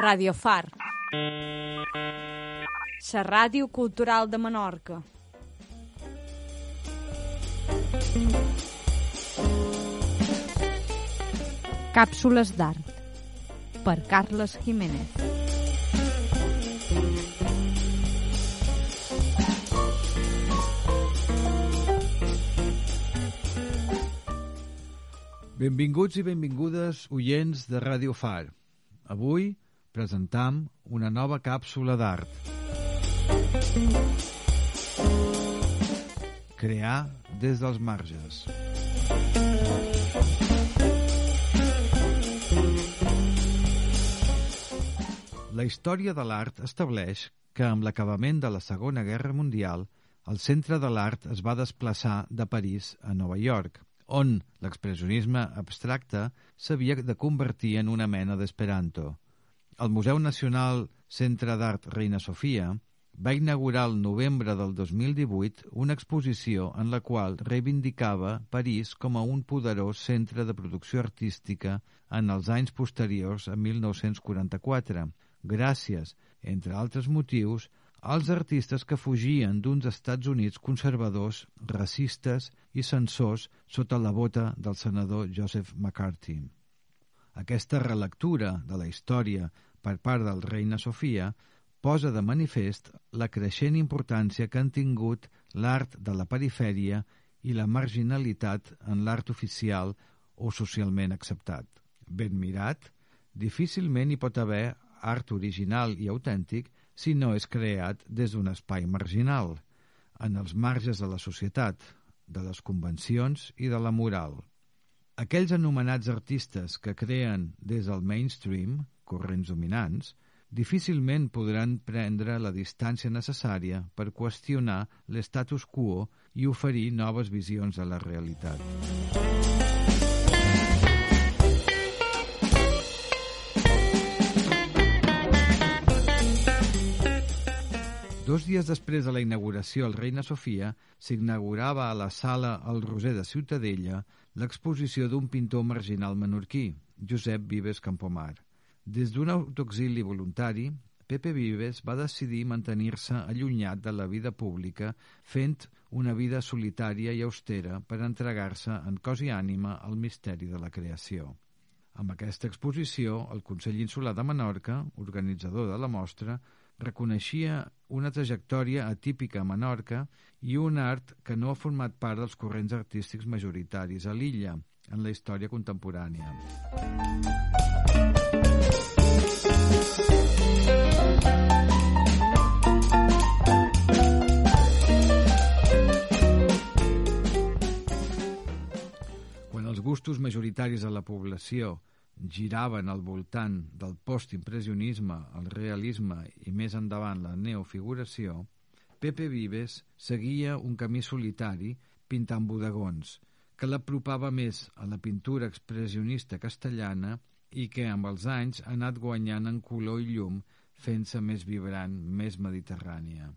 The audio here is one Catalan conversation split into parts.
Radio Far. La ràdio cultural de Menorca. Càpsules d'art per Carles Jiménez. Benvinguts i benvingudes, oients de Ràdio Far. Avui presentam una nova càpsula d'art. Crear des dels marges. La història de l'art estableix que amb l'acabament de la Segona Guerra Mundial el centre de l'art es va desplaçar de París a Nova York, on l'expressionisme abstracte s'havia de convertir en una mena d'esperanto. El Museu Nacional Centre d'Art Reina Sofia va inaugurar el novembre del 2018 una exposició en la qual reivindicava París com a un poderós centre de producció artística en els anys posteriors a 1944, gràcies, entre altres motius, als artistes que fugien d'uns Estats Units conservadors, racistes i censors sota la bota del senador Joseph McCarthy. Aquesta relectura de la història per part del reina Sofia posa de manifest la creixent importància que han tingut l'art de la perifèria i la marginalitat en l'art oficial o socialment acceptat. Ben mirat, difícilment hi pot haver art original i autèntic si no és creat des d'un espai marginal, en els marges de la societat, de les convencions i de la moral. Aquells anomenats artistes que creen des del mainstream, corrents dominants, difícilment podran prendre la distància necessària per qüestionar l'estatus quo i oferir noves visions de la realitat. Dos dies després de la inauguració al Reina Sofia, s'inaugurava a la sala El Roser de Ciutadella l'exposició d'un pintor marginal menorquí, Josep Vives Campomar. Des d'un autoexili voluntari, Pepe Vives va decidir mantenir-se allunyat de la vida pública fent una vida solitària i austera per entregar-se en cos i ànima al misteri de la creació. Amb aquesta exposició, el Consell Insular de Menorca, organitzador de la mostra, reconeixia una trajectòria atípica a Menorca i un art que no ha format part dels corrents artístics majoritaris a l'illa en la història contemporània. Els gustos majoritaris de la població giraven al voltant del postimpressionisme, el realisme i més endavant la neofiguració, Pepe Vives seguia un camí solitari pintant bodegons, que l'apropava més a la pintura expressionista castellana i que amb els anys ha anat guanyant en color i llum fent-se més vibrant, més mediterrània.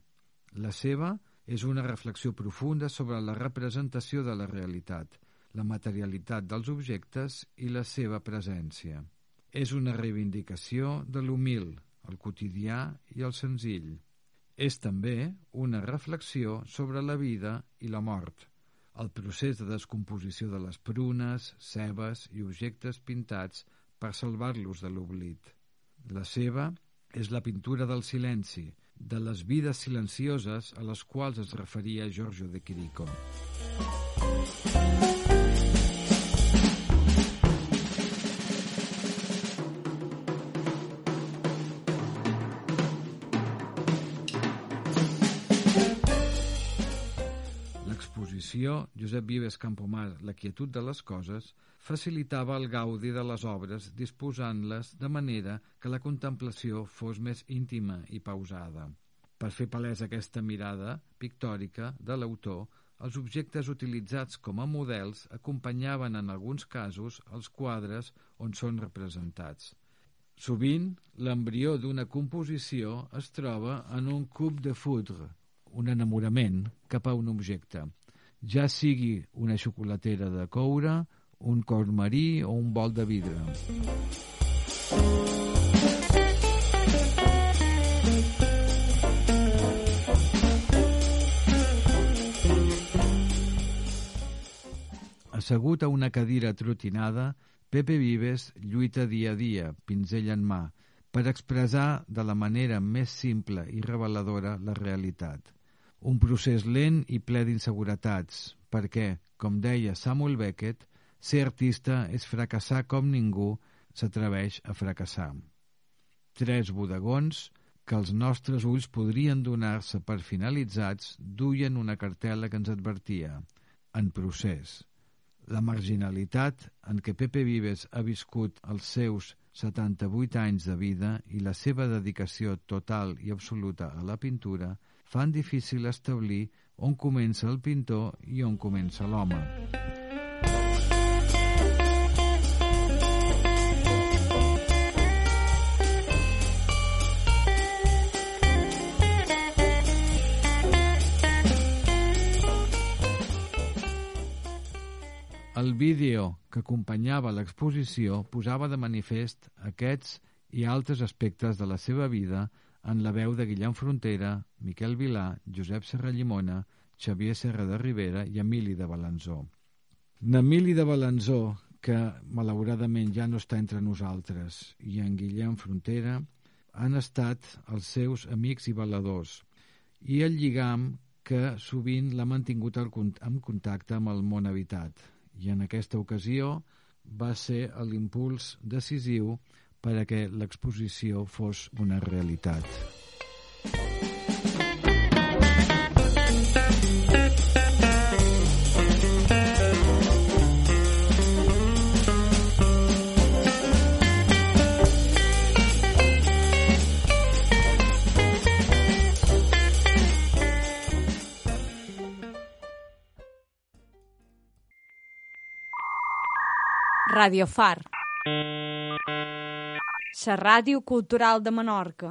La seva és una reflexió profunda sobre la representació de la realitat, la materialitat dels objectes i la seva presència. És una reivindicació de l'humil, el quotidià i el senzill. És també una reflexió sobre la vida i la mort, el procés de descomposició de les prunes, cebes i objectes pintats per salvar-los de l'oblit. La seva és la pintura del silenci, de les vides silencioses a les quals es referia Giorgio de Quirico. L'exposició Josep Vives Campomar, La quietud de les coses, facilitava el gaudi de les obres disposant-les de manera que la contemplació fos més íntima i pausada. Per fer palès aquesta mirada pictòrica de l'autor, els objectes utilitzats com a models acompanyaven en alguns casos els quadres on són representats. Sovint, l'embrió d'una composició es troba en un cub de foudre, un enamorament cap a un objecte, ja sigui una xocolatera de coure, un cor marí o un bol de vidre. Assegut a una cadira trotinada, Pepe Vives lluita dia a dia, pinzell en mà, per expressar de la manera més simple i reveladora la realitat – un procés lent i ple d'inseguretats, perquè, com deia Samuel Beckett, ser artista és fracassar com ningú s'atreveix a fracassar. Tres bodegons que els nostres ulls podrien donar-se per finalitzats duien una cartel·la que ens advertia en procés. La marginalitat en què Pepe Vives ha viscut els seus 78 anys de vida i la seva dedicació total i absoluta a la pintura fan difícil establir on comença el pintor i on comença l'home. El vídeo que acompanyava l'exposició posava de manifest aquests i altres aspectes de la seva vida en la veu de Guillem Frontera, Miquel Vilà, Josep Serrallimona, Xavier Serra de Rivera i Emili de Balanzó. N'Emili de Balanzó, que malauradament ja no està entre nosaltres, i en Guillem Frontera han estat els seus amics i baladors i el lligam que sovint l'ha mantingut en contacte amb el món habitat i en aquesta ocasió va ser l'impuls decisiu per a que l'exposició fos una realitat. Radio Far. La ràdio cultural de Menorca.